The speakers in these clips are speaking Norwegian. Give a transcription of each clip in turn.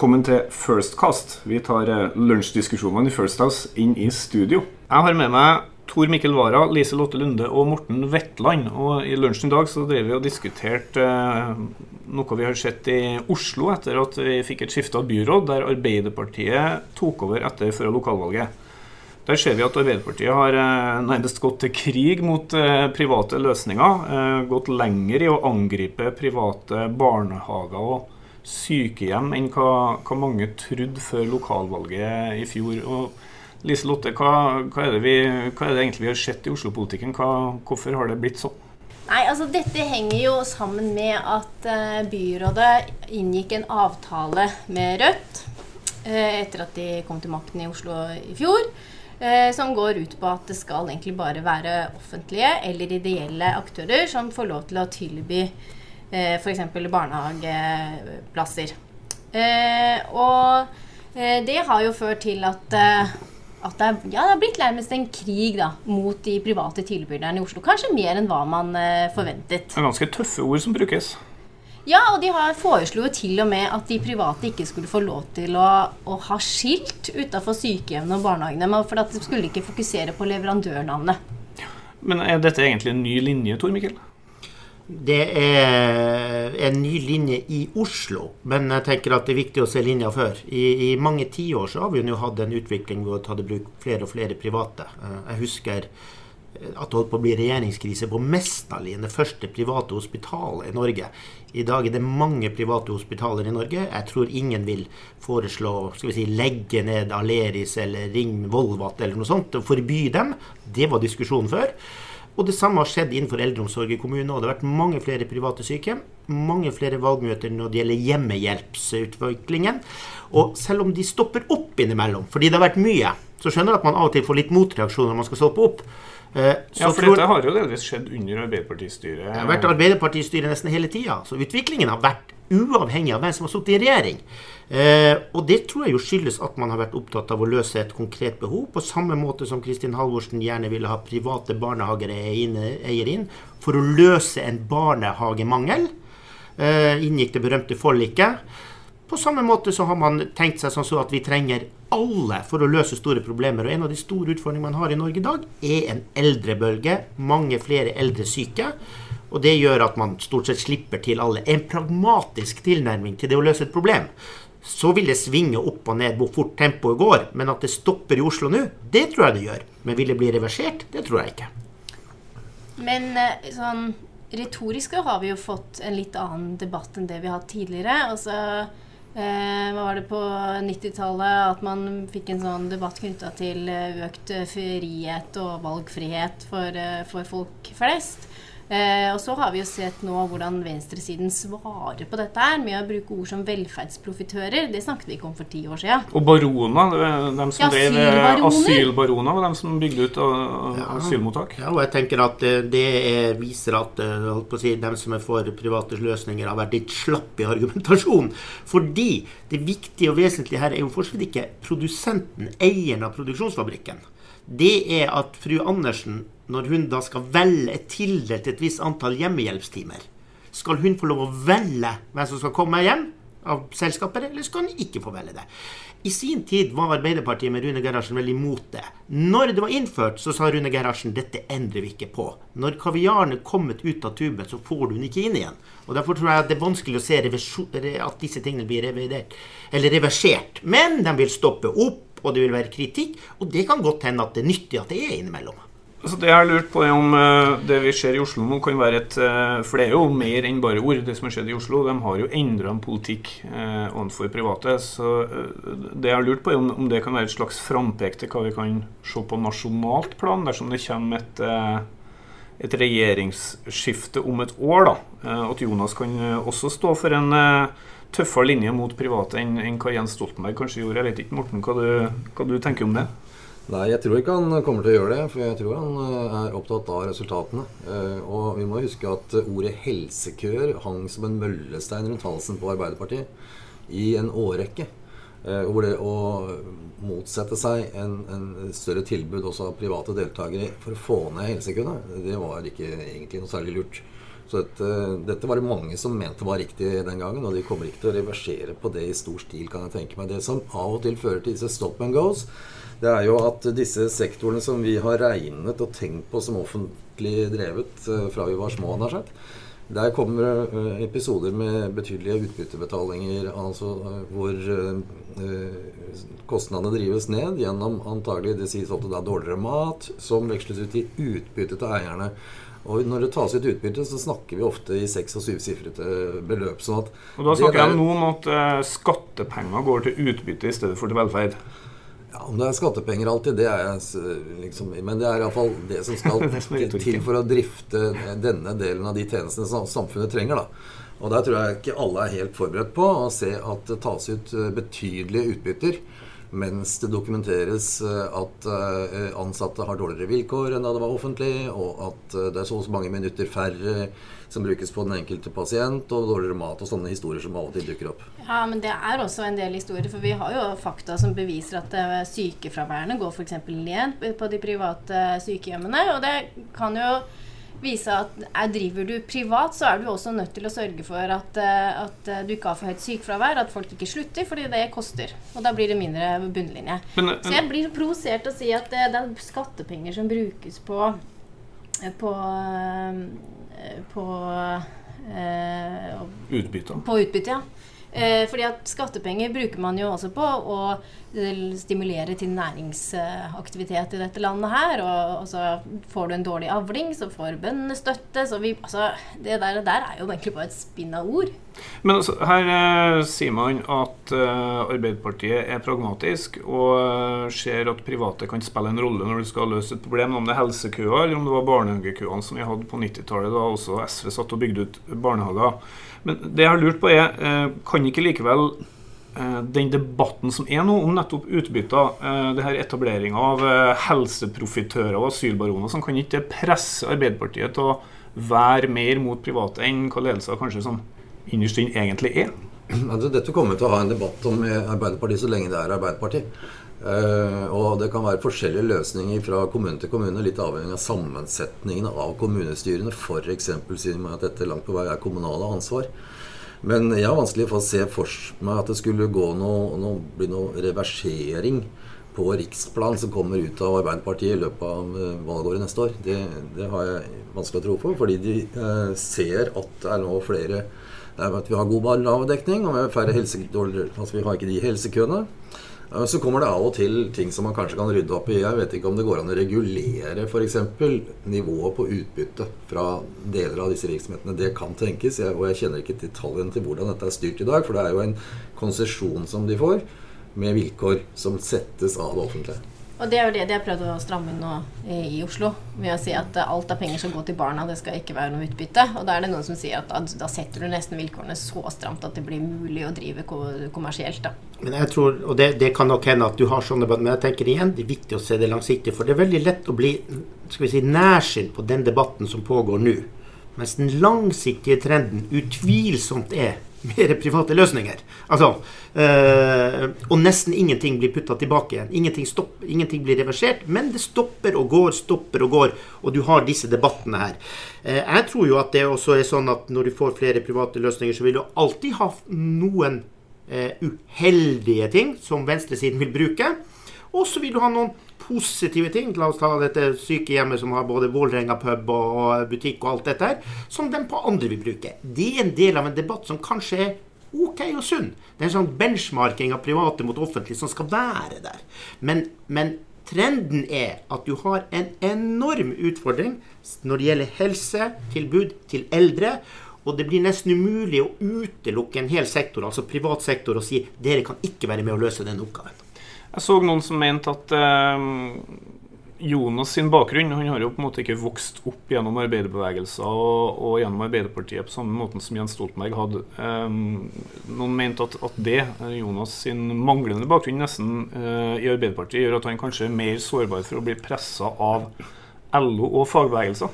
velkommen til Firstcast. Vi tar eh, lunsjdiskusjonene i First House inn i studio. Jeg har med meg Tor Mikkel Wara, Lise Lotte Lunde og Morten Wetland. Og i lunsjen i dag så drev vi og diskuterte eh, noe vi har sett i Oslo etter at vi fikk et skifte av byråd, der Arbeiderpartiet tok over etter før lokalvalget. Der ser vi at Arbeiderpartiet har eh, nærmest gått til krig mot private løsninger. Gått lenger i å angripe private barnehager og sykehjem enn hva, hva mange trodde før lokalvalget i fjor. Og Lise Lotte, hva, hva, er vi, hva, er det egentlig vi har sett i Oslo-politikken? Hvorfor har det blitt sånn? Nei, altså Dette henger jo sammen med at uh, byrådet inngikk en avtale med Rødt uh, etter at de kom til makten i Oslo i fjor. Uh, som går ut på at det skal egentlig bare være offentlige eller ideelle aktører som får lov til å tilby eh, f.eks. barnehageplasser. Eh, og eh, det har jo ført til at, eh, at det, er, ja, det har blitt nærmest en krig da, mot de private tilbyderne i Oslo. Kanskje mer enn hva man forventet. Det er ganske tøffe ord som brukes. Ja, og de har foreslo jo til og med at de private ikke skulle få lov til å, å ha skilt utafor sykehjemmene og barnehagene. For at de skulle ikke fokusere på leverandørnavnet. Men er dette egentlig en ny linje, Tor Mikkel? Det er en ny linje i Oslo, men jeg tenker at det er viktig å se linja før. I, i mange tiår har vi jo hatt en utvikling hvor vi ta i bruk flere og flere private. Eh, jeg husker at det holdt på å bli regjeringskrise på Mesnalin, det første private hospitalet i Norge. I dag er det mange private hospitaler i Norge. Jeg tror ingen vil foreslå skal vi si, legge ned Aleris eller Ring Volvat eller noe sånt og forby dem. Det var diskusjonen før. Og det samme har skjedd innenfor eldreomsorg i kommunene. Og det har vært mange flere private sykehjem, mange flere valgmøter når det gjelder hjemmehjelpsutviklingen. Og selv om de stopper opp innimellom, fordi det har vært mye, så skjønner jeg at man av og til får litt motreaksjoner når man skal stoppe opp. Så ja, for dette har jo delvis skjedd under Arbeiderpartistyret. Det har vært Arbeiderpartistyret nesten hele tida. Så utviklingen har vært uavhengig av hvem som har sittet i regjering. Eh, og det tror jeg jo skyldes at man har vært opptatt av å løse et konkret behov, på samme måte som Kristin Halvorsen gjerne ville ha private barnehageeiere inn for å løse en barnehagemangel. Eh, inngikk det berømte forliket. På samme måte så har man tenkt seg sånn så at vi trenger alle for å løse store problemer. Og en av de store utfordringene man har i Norge i dag, er en eldrebølge. Mange flere eldre syke. Og det gjør at man stort sett slipper til alle. En pragmatisk tilnærming til det å løse et problem. Så vil det svinge opp og ned hvor fort tempoet går. Men at det stopper i Oslo nå, det tror jeg det gjør. Men vil det bli reversert? Det tror jeg ikke. Men eh, sånn retorisk har vi jo fått en litt annen debatt enn det vi har hatt tidligere. Altså Eh, hva var det på 90-tallet at man fikk en sånn debatt knytta til eh, økt frihet og valgfrihet for, eh, for folk flest. Eh, og så har vi jo sett nå hvordan venstresiden svarer på dette her med å bruke ord som velferdsprofitører. Det snakket vi ikke om for ti år siden. Og barona, De som ja, drev asylbarona, var de som bygde ut ja. asylmottak. Ja, og jeg tenker at eh, det er, viser at si, de som er for private løsninger, har vært litt slapp i argumentasjon. Fordi det viktige og vesentlige her er jo fortsatt ikke produsenten, eieren av produksjonsfabrikken. Det er at fru Andersen når hun da skal velge et tildelt et visst antall hjemmehjelpstimer, skal hun få lov å velge hvem som skal komme hjem av selskaper, eller skal hun ikke få velge det? I sin tid var Arbeiderpartiet med Rune Gerhardsen veldig imot det. Når det var innført, så sa Rune Gerhardsen dette endrer vi ikke på. Når kaviaren er kommet ut av tuben, så får du den ikke inn igjen. Og Derfor tror jeg det er vanskelig å se at disse tingene blir revidert, eller reversert. Men de vil stoppe opp, og det vil være kritikk. Og det kan godt hende at det er nyttig at det er innimellom. Altså det jeg har lurt på er om uh, det vi ser i Oslo nå, kan være et uh, For det er jo mer enn bare ord, det som har skjedd i Oslo. De har jo endra en politikk eh, overfor private. Så det jeg har lurt på, er om, om, det kan være et slags frampek til hva vi kan se på nasjonalt plan, dersom det kommer et, et regjeringsskifte om et år. da, At Jonas kan også stå for en tøffere linje mot private enn, enn hva Jens Stoltenberg kanskje gjorde. Jeg vet ikke, Morten, hva du, hva du tenker om det? Nei, jeg tror ikke han kommer til å gjøre det. For jeg tror han eh, er opptatt av resultatene. Eh, og vi må huske at ordet helsekøer hang som en møllestein rundt halsen på Arbeiderpartiet i en årrekke. Eh, hvor det å motsette seg en, en, større tilbud også av private deltakere for å få ned helsekøene, det var ikke egentlig noe særlig lurt. Så dette, dette, var det mange som mente var riktig den gangen, og de kommer ikke til å reversere på det i stor stil, kan jeg tenke meg. Det som av og til fører til disse stop and goes, det er jo at disse sektorene som vi har regnet og tenkt på som offentlig drevet eh, fra vi var små, nær sagt, der kommer uh, episoder med betydelige utbyttebetalinger, altså uh, hvor kostnadene drives ned gjennom antagelig det sies ofte da dårligere mat, som veksles ut i utbytte til eierne. Og når det tas ut utbytte, så snakker vi ofte i seks- og syvsifrete beløp. sånn og da snakker jeg nå om at skattepenger går til utbytte i stedet for til velferd. Ja, Om det er skattepenger alltid, det er liksom Men det er iallfall det som skal til for å drifte denne delen av de tjenestene som samfunnet trenger. da. Og der tror jeg ikke alle er helt forberedt på å se at det tas ut eh, betydelige utbytter mens det dokumenteres eh, at eh, ansatte har dårligere vilkår enn da det var offentlig, og at det er så og så mange minutter færre som brukes på den enkelte pasient, og dårligere mat og sånne historier som av og til dukker opp. Ja, men det er også en del historier, for vi har jo fakta som beviser at eh, sykefraværene går f.eks. ned på de private sykehjemmene, og det kan jo vise at er, driver du privat, så er du også nødt til å sørge for at, eh, at du ikke har for høyt sykefravær, at folk ikke slutter, fordi det koster. Og da blir det mindre bunnlinje. Men, så jeg blir provosert til å si at det, det, er skattepenger som brukes på, på på eh, Utbytte. På utbytte, ja. Eh, fordi at skattepenger bruker man jo også på å stimulere til næringsaktivitet i dette landet her. Og, og så får du en dårlig avling, så får bøndene støtte. Så vi, altså, det der, der, er jo egentlig bare et spinn av ord. Men altså, her eh, sier man at eh, Arbeiderpartiet er pragmatisk og eh, ser at private kan spille en rolle når du skal løse et problem. Om det er helsekøer eller om det var barnehagekøene som vi hadde på 90-tallet, da også SV satt og bygde ut barnehager. Men det jeg har lurt på er, eh, kan ikke likevel eh, den debatten som er nå om nettopp utbytter, eh, det her etableringa av helseprofitører og asylbaroner, som kan ikke presse Arbeiderpartiet til å være mer mot private enn hva ledelser kanskje som innerst inne egentlig er? Altså, dette kommer til å ha en debatt om i Arbeiderpartiet så lenge det er Arbeiderpartiet. Uh, og det kan være forskjellige løsninger fra kommune til kommune, litt avhengig av sammensetningen av kommunestyrene. F.eks. siden at dette langt på vei er kommunale ansvar. Men jeg har vanskelig for å se for meg at det skulle gå noe, noe, bli noe reversering på riksplan som kommer ut av Arbeiderpartiet i løpet av uh, valgåret neste år. Det, det, har jeg vanskelig å tro på, fordi de uh, ser at det er nå flere at vi har god barnehagedekning, og vi har færre helse, altså vi har ikke de helsekøene. Så kommer det av og til ting som man kanskje kan rydde opp i. Jeg vet ikke om det går an å regulere f.eks. nivået på utbytte fra deler av disse virksomhetene. Det kan tenkes, og jeg kjenner ikke detaljene til hvordan dette er styrt i dag. For det er jo en konsesjon som de får, med vilkår som settes av det offentlige. Og det er jo det de har prøvd å stramme inn nå i Oslo. Ved å si at alt av penger som går til barna, det skal ikke være noe utbytte. Og da er det noen som sier at da, da setter du nesten vilkårene så stramt at det blir mulig å drive kommersielt. da. Men jeg tror, og det, det kan nok hende at du har sånne Men jeg tenker igjen, det er viktig å se det langsiktig. For det er veldig lett å bli skal vi si, nærsynt på den debatten som pågår nå. Mens den langsiktige trenden utvilsomt er mer private løsninger. Altså, øh, og nesten ingenting blir putta tilbake igjen. Ingenting, stopp, ingenting, blir reversert, men det stopper og går, stopper og går. Og du har disse debattene her. Eh, jeg tror jo at det også er sånn at når du får flere private løsninger, så vil du alltid ha noen eh, uheldige ting som venstresiden vil bruke. Og så vil du ha noen positive ting. La oss ta dette sykehjemmet som har både Vålerenga pub og butikk og alt dette her, som de på andre vil bruke. Det er en del av en debatt som kanskje er ok og sunn. Det er en sånn benchmarking av private mot offentlig som skal være der. Men, men trenden er at du har en enorm utfordring når det gjelder helsetilbud til eldre. Og det blir nesten umulig å utelukke en hel sektor, altså privat sektor, og si dere kan ikke være med å løse den oppgaven. Jeg så noen som mente at eh, Jonas sin bakgrunn Han har jo på en måte ikke vokst opp gjennom arbeiderbevegelser og, og gjennom Arbeiderpartiet på samme måte som Jens Stoltenberg hadde. Eh, noen mente at, at, det, eh, Jonas sin manglende bakgrunn nesten eh, i Arbeiderpartiet, gjør at han kanskje er mer sårbar for å bli pressa av LO og fagbevegelser.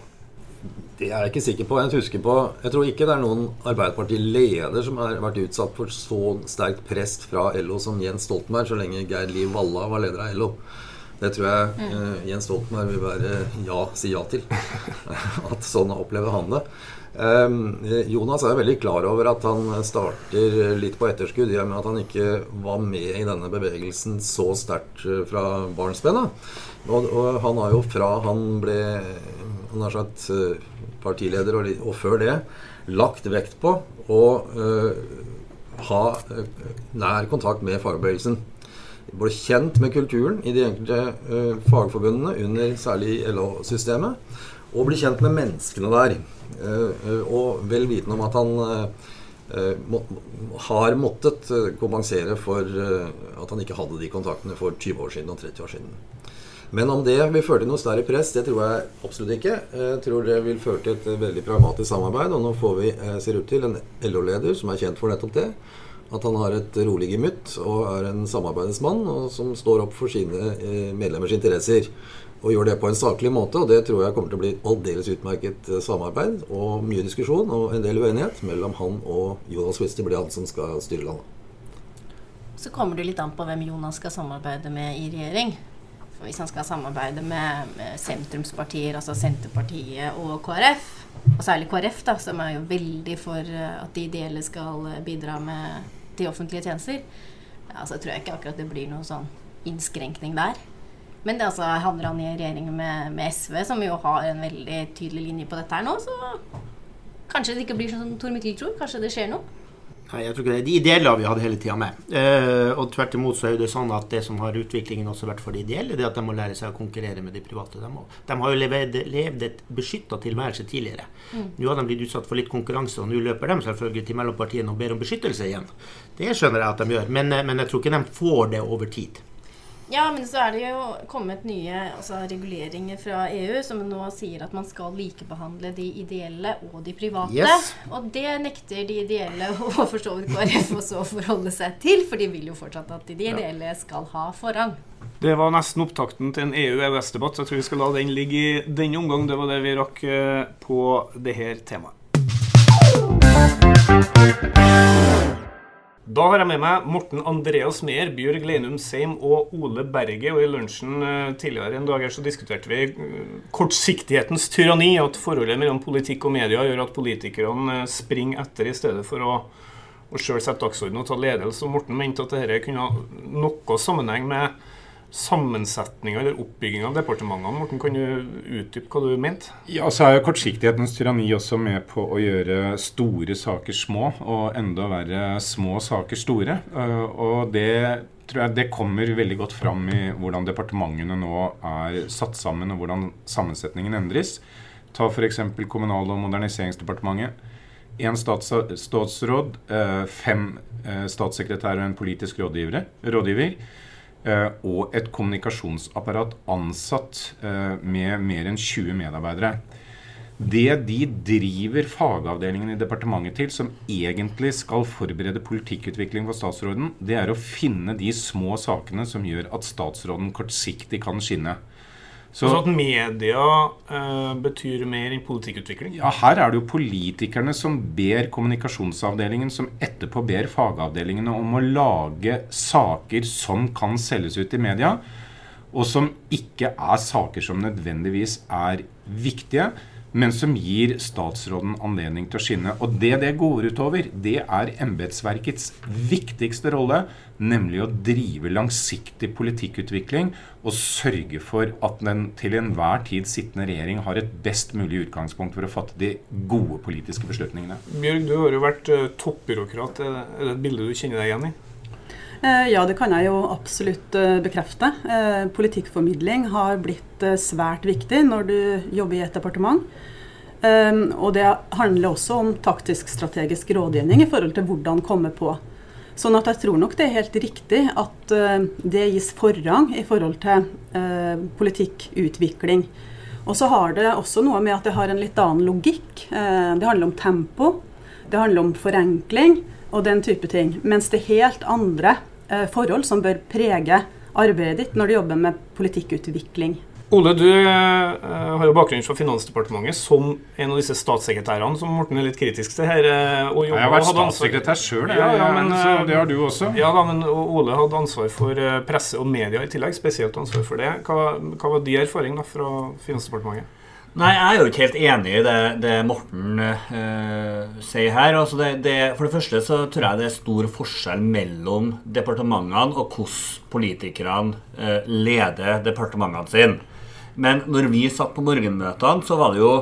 Det er jeg ikke sikker på. Jeg, husker på, jeg tror ikke det er noen Arbeiderparti-leder som har vært utsatt for så sterkt press fra LO som Jens Stoltenberg, så lenge Geir Liv Valla var leder av LO. Det tror jeg mm. uh, Jens Stoltenberg vil være ja, si ja til. At sånn opplever han det. Um, Jonas er veldig klar over at han starter litt på etterskudd i og med at han ikke var med i denne bevegelsen så sterkt eh, fra barnsben av. Og, og, han har jo fra han ble har sagt eh, partileder og, og, før det lagt vekt på å uh, ha nær kontakt med fagbevegelsen. Ble kjent med kulturen i de enkelte fagforbundene under særlig LO-systemet. Og bli kjent med menneskene der. Eh, eh, og vel vitende om at han må, har måttet kompensere for at han ikke hadde de kontaktene for 20 år siden og 30 år siden. Men om det vil føre til noe større press, det tror jeg absolutt ikke. Jeg tror det vil føre til et veldig pragmatisk samarbeid. Og nå får vi, ser ut til, en LO-leder som er kjent for nettopp det. At han har et rolig gemytt og er en samarbeidesmann og som står opp for sine medlemmers interesser og gjør det på en saklig måte. Og det tror jeg kommer til å bli aldeles utmerket eh, samarbeid og mye diskusjon og en del uenighet mellom han og Jonas Wist. Det blir han som skal styre landet. Så kommer det litt an på hvem Jonas skal samarbeide med i regjering. Hvis han skal samarbeide med, med sentrumspartier, altså Senterpartiet og KrF, og særlig KrF, da, som er jo veldig for eh, at de ideelle skal eh, bidra med de offentlige tjenester, ja, så tror jeg ikke akkurat det blir noen sånn innskrenkning der. Men det altså, havner han i regjering med, med, SV, som jo har en veldig tydelig linje på dette her nå, så kanskje det ikke blir sånn som Tor Mikkel tror. Kanskje det skjer noe. Nei, jeg tror ikke det. De ideelle har vi hatt hele tida med. Eh, og tvert imot så er det sånn at det som har utviklingen også vært for de ideelle, det er at de må lære seg å konkurrere med de private. De, må. de har jo levd, levd et beskytta tilværelse tidligere. Mm. Nå har de blitt utsatt for litt konkurranse, og nå løper de selvfølgelig til mellompartiene og ber om beskyttelse igjen. Det skjønner jeg at de gjør, men, eh, men jeg tror ikke de får det over tid. Ja, men så er det jo kommet nye altså, reguleringer fra EU som nå sier at man skal likebehandle de ideelle og de private. Yes. Og det nekter de ideelle og for så vidt KrF også å forholde seg til, for de vil jo fortsatt at de ideelle skal ha forrang. Det var nesten opptakten til en EU-EØS-debatt, så jeg tror vi skal la den ligge i denne omgang. Det var det vi rakk eh, på det her temaet. Da har jeg med meg Morten Andreas Meyer, Bjørg Leinum Seim og Ole Berge. Og i lunsjen eh, tidligere en dag her så diskuterte vi eh, kortsiktighetens tyranni. At forholdet mellom politikk og media gjør at politikerne eh, springer etter i stedet for å, å sjøl sette dagsorden og ta ledelse. Og Morten mente at dette kunne ha noe sammenheng med sammensetninga eller oppbygginga av departementene. Morten, kan du utdype hva du mente? Ja, så er jo kortsiktighetens tyranni også med på å gjøre store saker små, og enda verre små saker store. Eh, og det tror jeg det kommer veldig godt fram i hvordan departementene nå er satt sammen, og hvordan sammensetningen endres. Ta f.eks. Kommunal- og moderniseringsdepartementet. Én statsråd, eh, fem eh, statssekretærer og en politisk rådgiver. Eh, og et kommunikasjonsapparat ansatt eh, med mer enn 20 medarbeidere. Det de driver fagavdelingen i departementet til, som egentlig skal forberede politikkutvikling for statsråden, det er å finne de små sakene som gjør at statsråden kortsiktig kan skinne. Så, så at media eh, betyr mer enn politikkutvikling? Ja, her er det jo politikerne som ber kommunikasjonsavdelingen, som etterpå ber fagavdelingene om å lage saker som kan selges ut i media, og som ikke er saker som nødvendigvis er viktige men som gir statsråden anledning til å skinne. Og det det går utover, det er embetsverkets viktigste rolle, nemlig å drive langsiktig politikkutvikling og sørge for at den til enhver tid sittende regjering har et best mulig utgangspunkt for å fatte de gode politiske beslutningene. Bjørg, du har jo vært uh, toppbyråkrat. Er det et bilde du kjenner deg igjen i? Eh, ja, det kan jeg jo absolutt uh, bekrefte. Politikkformidling har blitt svært viktig når du jobber i et departement. Og det handler også om taktisk-strategisk rådgivning i forhold til hvordan komme på. Sånn at jeg tror nok det er helt riktig at uh, det gis forrang i forhold til uh, politikkutvikling. Og så har det også noe med at det har en litt annen logikk. Uh, det handler om tempo, det handler om forenkling og den type ting. Mens det er helt andre forhold som bør prege arbeidet ditt når du jobber med politikkutvikling. Ole, du uh, har jo bakgrunn fra Finansdepartementet som en av disse statssekretærene som Morten er litt kritisk til her. Uh, og jeg har vært statssekretær sjøl, ja, ja, uh, det har du også. Ja da, men Ole hadde ansvar for presse og media i tillegg, spesielt ansvar for det. Hva, hva var din erfaring da fra Finansdepartementet? Nei, jeg er jo ikke helt enig i det, det Morten eh, sier her. Altså det, det, for det første så tror jeg det er stor forskjell mellom departementene og hvordan politikerne eh, leder departementene sine. Men når vi satt på morgenmøtene, så var det jo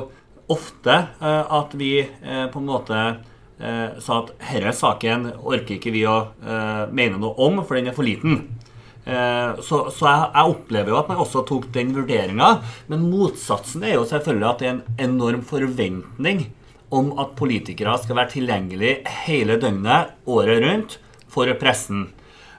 ofte eh, at vi eh, på en måte eh, sa at denne saken orker ikke vi å mene noe om, for den er for liten. Så, så jeg, jeg, opplever jo at man også tok den vurderinga. Men motsatsen er jo selvfølgelig at det er en enorm forventning om at politikere skal være tilgjengelig hele døgnet, året rundt, for pressen.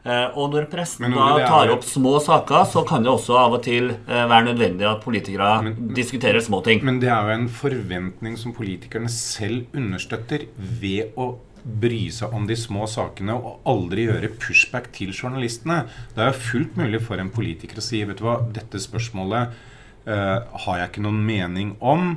Eh, og når pressen da tar opp små saker, så kan det også av og til eh, være nødvendig at politikere men, diskuterer små ting. Men det er jo en forventning som politikerne selv understøtter ved å bry seg om de små sakene og aldri gjøre pushback til journalistene. Det er jo fullt mulig for en politiker å si vet du hva, dette spørsmålet uh, har jeg ikke noen mening om.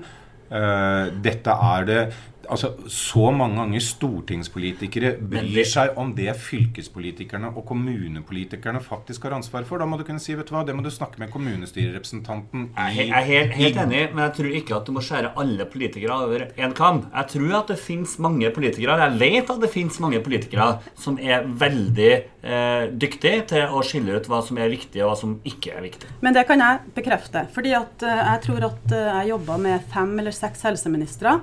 Uh, dette er det altså, så mange ganger stortingspolitikere bryr seg om det fylkespolitikerne og kommunepolitikerne faktisk har ansvar for. Da må du kunne si vet du hva, det må du snakke med kommunestyrerepresentanten i Jeg er helt, helt enig, men jeg tror ikke at du må skjære alle politikere over én kam. Jeg tror at det fins mange politikere, jeg vet at det fins mange politikere som er veldig eh, dyktige til å skille ut hva som er viktig, og hva som ikke er viktig. Men det kan jeg bekrefte. fordi at eh, jeg tror at eh, jeg jobba med fem eller seks helseministre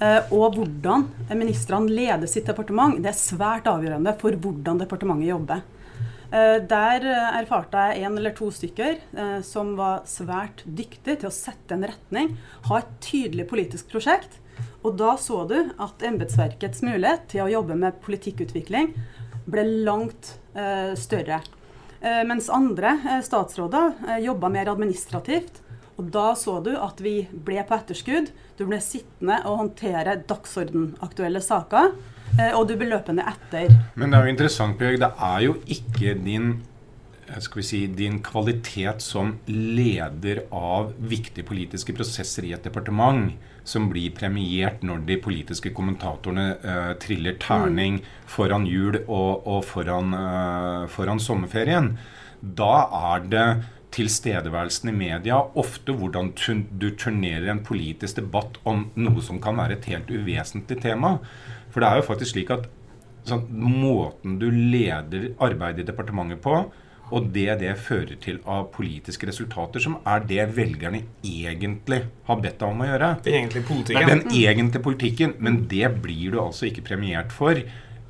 og hvordan ministrene leder sitt departement, det er svært avgjørende for hvordan departementet jobber. Eh, der erfarte jeg en eller to stykker eh, som var svært dyktige til å sette en retning, ha et tydelig politisk prosjekt. Og da så du at embetsverkets mulighet til å jobbe med politikkutvikling ble langt større. Mens andre statsråder jobba mer administrativt og da så du at vi ble på etterskudd. Du ble sittende og håndtere dagsordenaktuelle saker. Eh, og du ble løpende etter. Men det er jo interessant, Bjørg. Det er jo ikke din skal vi si, din kvalitet som leder av viktige politiske prosesser i et departement som blir premiert når de politiske kommentatorene uh, triller terning mm. foran jul og, og foran, uh, foran sommerferien. Da er det tilstedeværelsen i media, ofte hvordan du turnerer en politisk debatt om noe som kan være et helt uvesentlig tema. For det er jo faktisk slik at sånn, måten du leder arbeidet i departementet på, og det det fører til av politiske resultater, som er det velgerne egentlig har bedt deg om å gjøre. Den egentlige politikken. Den egentlige politikken, Men det blir du altså ikke premiert for.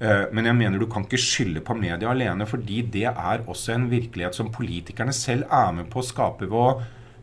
Eh, men jeg mener du kan ikke skylde på media alene, fordi det er også en virkelighet som politikerne selv er med på å skape ved å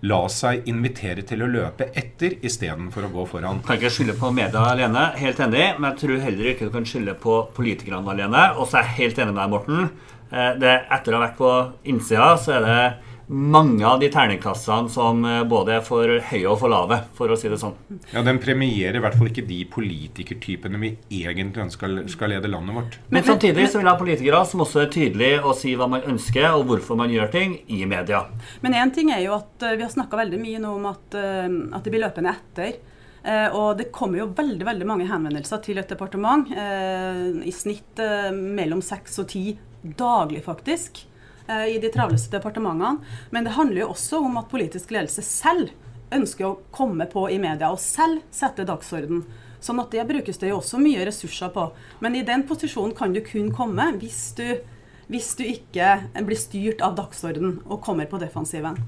la seg invitere til å løpe etter istedenfor å gå foran. Kan ikke skylde på media alene, helt enig, men jeg tror heller ikke du kan skylde på politikerne alene. Og så er jeg helt enig med deg, Morten. Eh, det, etter å ha vært på innsida, så er det mange av de terningkassene som eh, både er for høye og for lave, for å si det sånn. Ja, Den premierer i hvert fall ikke de politikertypene vi egentlig ønsker skal lede landet vårt. Men samtidig så vil jeg ha politikere som også er tydelige og sier hva man ønsker, og hvorfor man gjør ting, i media. Men én ting er jo at eh, vi har snakka veldig mye nå om at, eh, at det blir løpende etter. og det kommer jo veldig veldig mange henvendelser til et departement. I snitt mellom seks og ti daglig, faktisk. Eh, i de travleste departementene. Men det handler jo også om at politisk ledelse selv ønsker å komme på i media og selv sette dagsorden. Sånn at det brukes det jo også mye ressurser på. Men i den posisjonen kan du kun komme hvis du, hvis du ikke blir styrt av dagsorden og kommer på defensiven.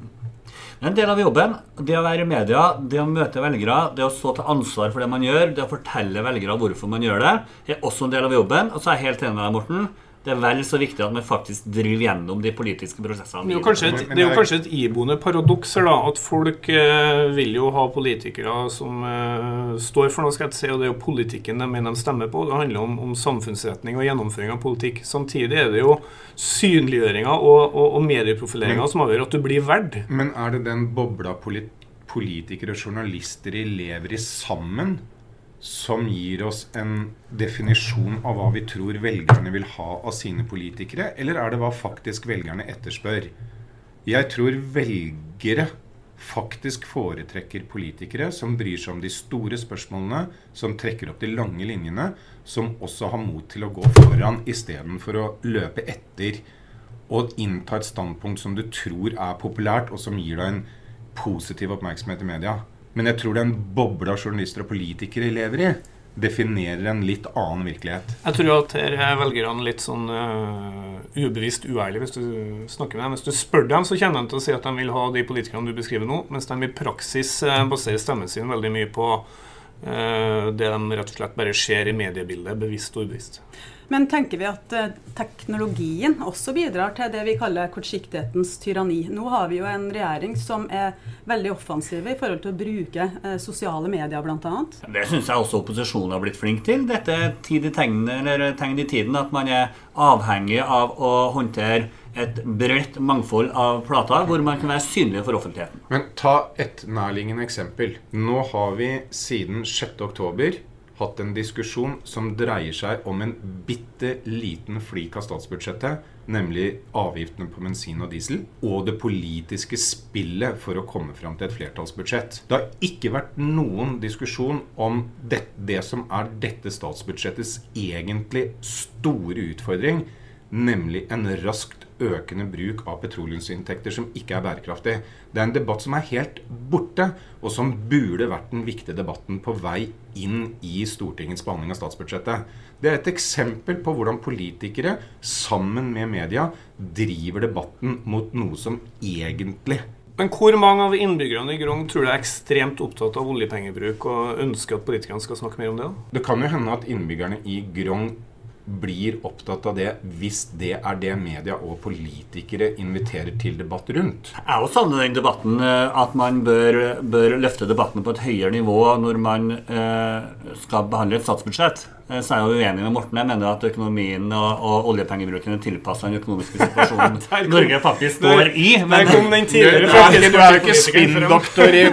En del av jobben, det å være i media, det å møte velgere, det å stå til ansvar for det man gjør, det å fortelle velgere hvorfor man gjør det, er også en del av jobben. Og så er jeg helt enig med deg, Morten det er vel så viktig at man faktisk driver gjennom de politiske prosessene. Det er jo kanskje et, det er jo kanskje et iboende paradoks her, da. At folk eh, vil jo ha politikere som eh, står for noe, skal jeg si, og det er jo politikken de mener de stemmer på. Det handler om, om samfunnsretning og gjennomføring av politikk. Samtidig er det jo synliggjøringa og, og, og medieprofileringa som avgjør at du blir verd. Men er det den bobla politikere og journalister lever i sammen? Som gir oss en definisjon av hva vi tror velgerne vil ha av sine politikere, eller er det hva faktisk velgerne etterspør? Jeg tror velgere faktisk foretrekker politikere som bryr seg om de store spørsmålene, som trekker opp de lange linjene, som også har mot til å gå foran istedenfor å løpe etter og innta et standpunkt som du tror er populært, og som gir deg en positiv oppmerksomhet i media. Men jeg tror den bobla journalister og politikere lever i, definerer en litt annen virkelighet. Jeg tror at her er velgerne litt sånn uh, ubevisst uærlige hvis du snakker med dem. Hvis du spør dem, så kommer de til å si at de vil ha de politikerne du beskriver nå, mens de i praksis uh, baserer stemmen sin veldig mye på uh, det de rett og slett bare ser i mediebildet, bevisst og ubevisst. Men tenker vi at eh, teknologien også bidrar til det vi kaller kortsiktighetens tyranni? Nå har vi jo en regjering som er veldig offensiv i forhold til å bruke eh, sosiale medier bl.a. Det syns jeg også opposisjonen har blitt flink til. Dette er tid i tegn, tegn i tiden at man er avhengig av å håndtere et bredt mangfold av plater hvor man kan være synlig for offentligheten. Men ta et nærliggende eksempel. Nå har vi siden 6.10 hatt en diskusjon som dreier seg om en bitte liten flik av statsbudsjettet, nemlig avgiftene på bensin og diesel, og det politiske spillet for å komme fram til et flertallsbudsjett. Det har ikke vært noen diskusjon om det, det som er dette statsbudsjettets egentlig store utfordring, nemlig en raskt økende bruk av petroleumsinntekter som ikke er bærekraftig. Det er en debatt som er helt borte, og som burde vært den viktige debatten på vei inn i Stortingets behandling av statsbudsjettet. Det er et eksempel på hvordan politikere sammen med media driver debatten mot noe som egentlig men hvor mange av innbyggerne i Grong tror du er ekstremt opptatt av oljepengebruk og ønsker at politikerne skal snakke mer om det? da? Det kan jo hende at innbyggerne i Grong blir opptatt av det hvis det er det media og politikere inviterer til debatt rundt. Jeg også savner den debatten, eh, at man bør, bør, løfte debatten på et høyere nivå når man eh, skal behandle et statsbudsjett. Eh, så er jeg jo uenig med Morten. Jeg mener at økonomien og, og oljepengebruken er tilpassa den økonomiske situasjonen Norge faktisk står i. Men der kom den tidligere Du er jo ikke spinndoktor i,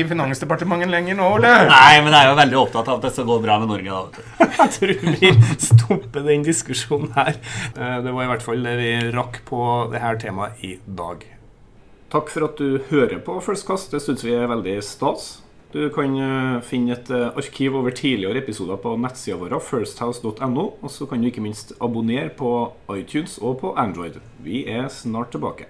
i Finansdepartementet lenger nå, Ole? Nei, men jeg er jo veldig opptatt av at det skal gå bra med Norge. da. Jeg tror vi stopper den diskusjonen her. Eh, det var i hvert fall det vi rakk på dette temaet i dag. Takk for at du hører på First Cast. Det syns vi er veldig stas. Du kan eh, finne et eh, arkiv over tidligere episoder på nettsida vår, firsthouse.no. Og så kan du ikke minst abonnere på iTunes og på Android. Vi er snart tilbake.